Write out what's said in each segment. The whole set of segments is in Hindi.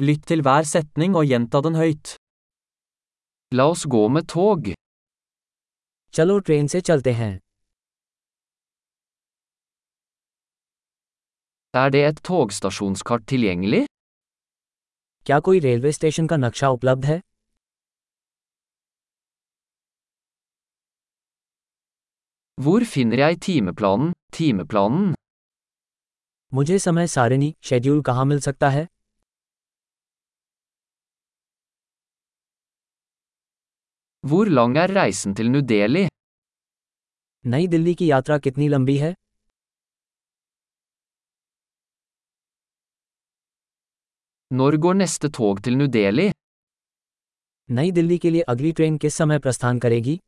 Lytt til hver setning og gjenta den høyt. La oss gå med tog. चलो ट्रेन से चलते हैं Er det et togstasjonskart tilgjengelig? क्या कोई रेलवे स्टेशन का नक्शा उपलब्ध है Hvor finner jeg timeplanen, timeplanen? मुझे समय सारिणी शेड्यूल कहाँ मिल सकता है Hvor lang er reisen til New Delhi? नई दिल्ली की यात्रा कितनी लंबी है Når går neste tog til New Delhi? नई दिल्ली के लिए अगली ट्रेन किस समय प्रस्थान करेगी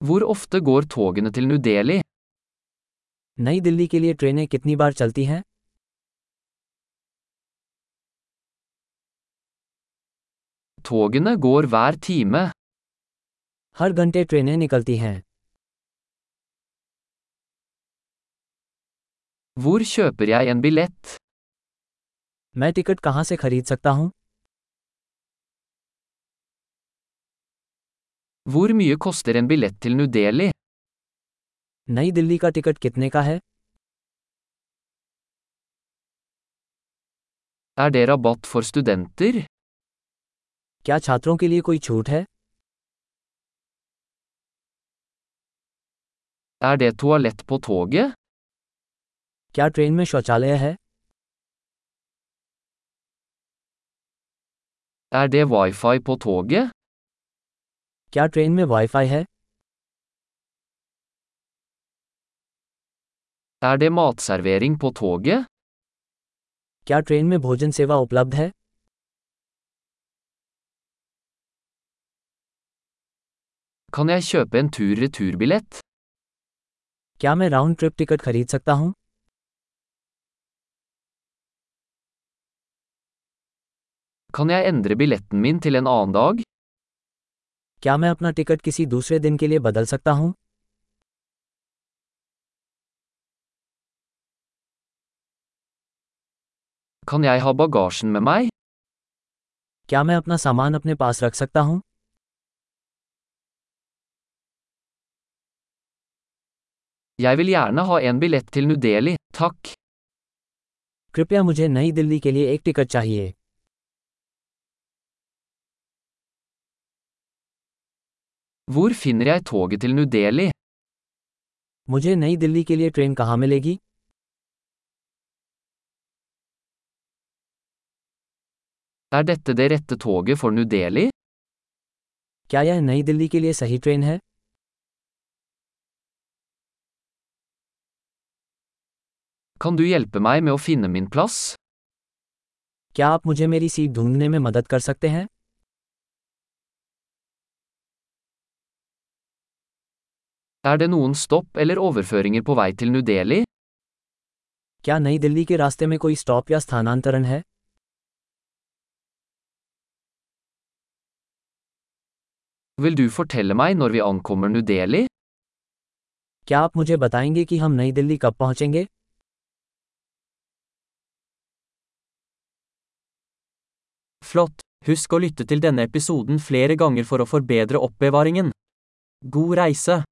Hvor ofte går togene til New Delhi? नई दिल्ली के लिए ट्रेनें कितनी बार चलती हैं Togene går hver time. हर घंटे ट्रेनें निकलती हैं Hvor kjøper jeg en billett? मैं टिकट कहाँ से खरीद सकता हूँ Hvor mye koster en billett til New Delhi? नई दिल्ली का टिकट कितने का है Er det rabatt for studenter? क्या छात्रों के लिए कोई छूट है Er det toalett på toget? क्या ट्रेन में शौचालय है Er det wifi på toget? क्या ट्रेन में वाईफाई है Er det matservering på toget? क्या ट्रेन में भोजन सेवा उपलब्ध है Kan jeg kjøpe en tur-returbillett? क्या मैं राउंड ट्रिप टिकट खरीद सकता हूँ Kan jeg endre billetten min til en annen dag? क्या मैं अपना टिकट किसी दूसरे दिन के लिए बदल सकता हूँ Kan jeg ha bagasjen med meg? क्या मैं अपना सामान अपने पास रख सकता हूँ Jeg vil gjerne ha en billett til New Delhi, takk. कृपया मुझे नई दिल्ली के लिए एक टिकट चाहिए Hvor finner jeg toget til New Delhi? मुझे नई दिल्ली के लिए ट्रेन कहाँ मिलेगी Er dette det rette toget for New Delhi? क्या यह नई दिल्ली के लिए सही ट्रेन है Kan du hjelpe meg med å finne min plass? क्या आप मुझे मेरी सीट ढूँढने में मदद कर सकते हैं Er det noen stopp eller overføringer på vei til New Delhi? क्या नई दिल्ली के रास्ते में कोई स्टॉप या स्थानांतरण है Vil du fortelle meg når vi ankommer New Delhi? क्या आप मुझे बताएँगे कि हम नई दिल्ली कब पहुँचेंगे Flott! Husk å lytte til denne episoden flere ganger for å forbedre oppbevaringen. God reise!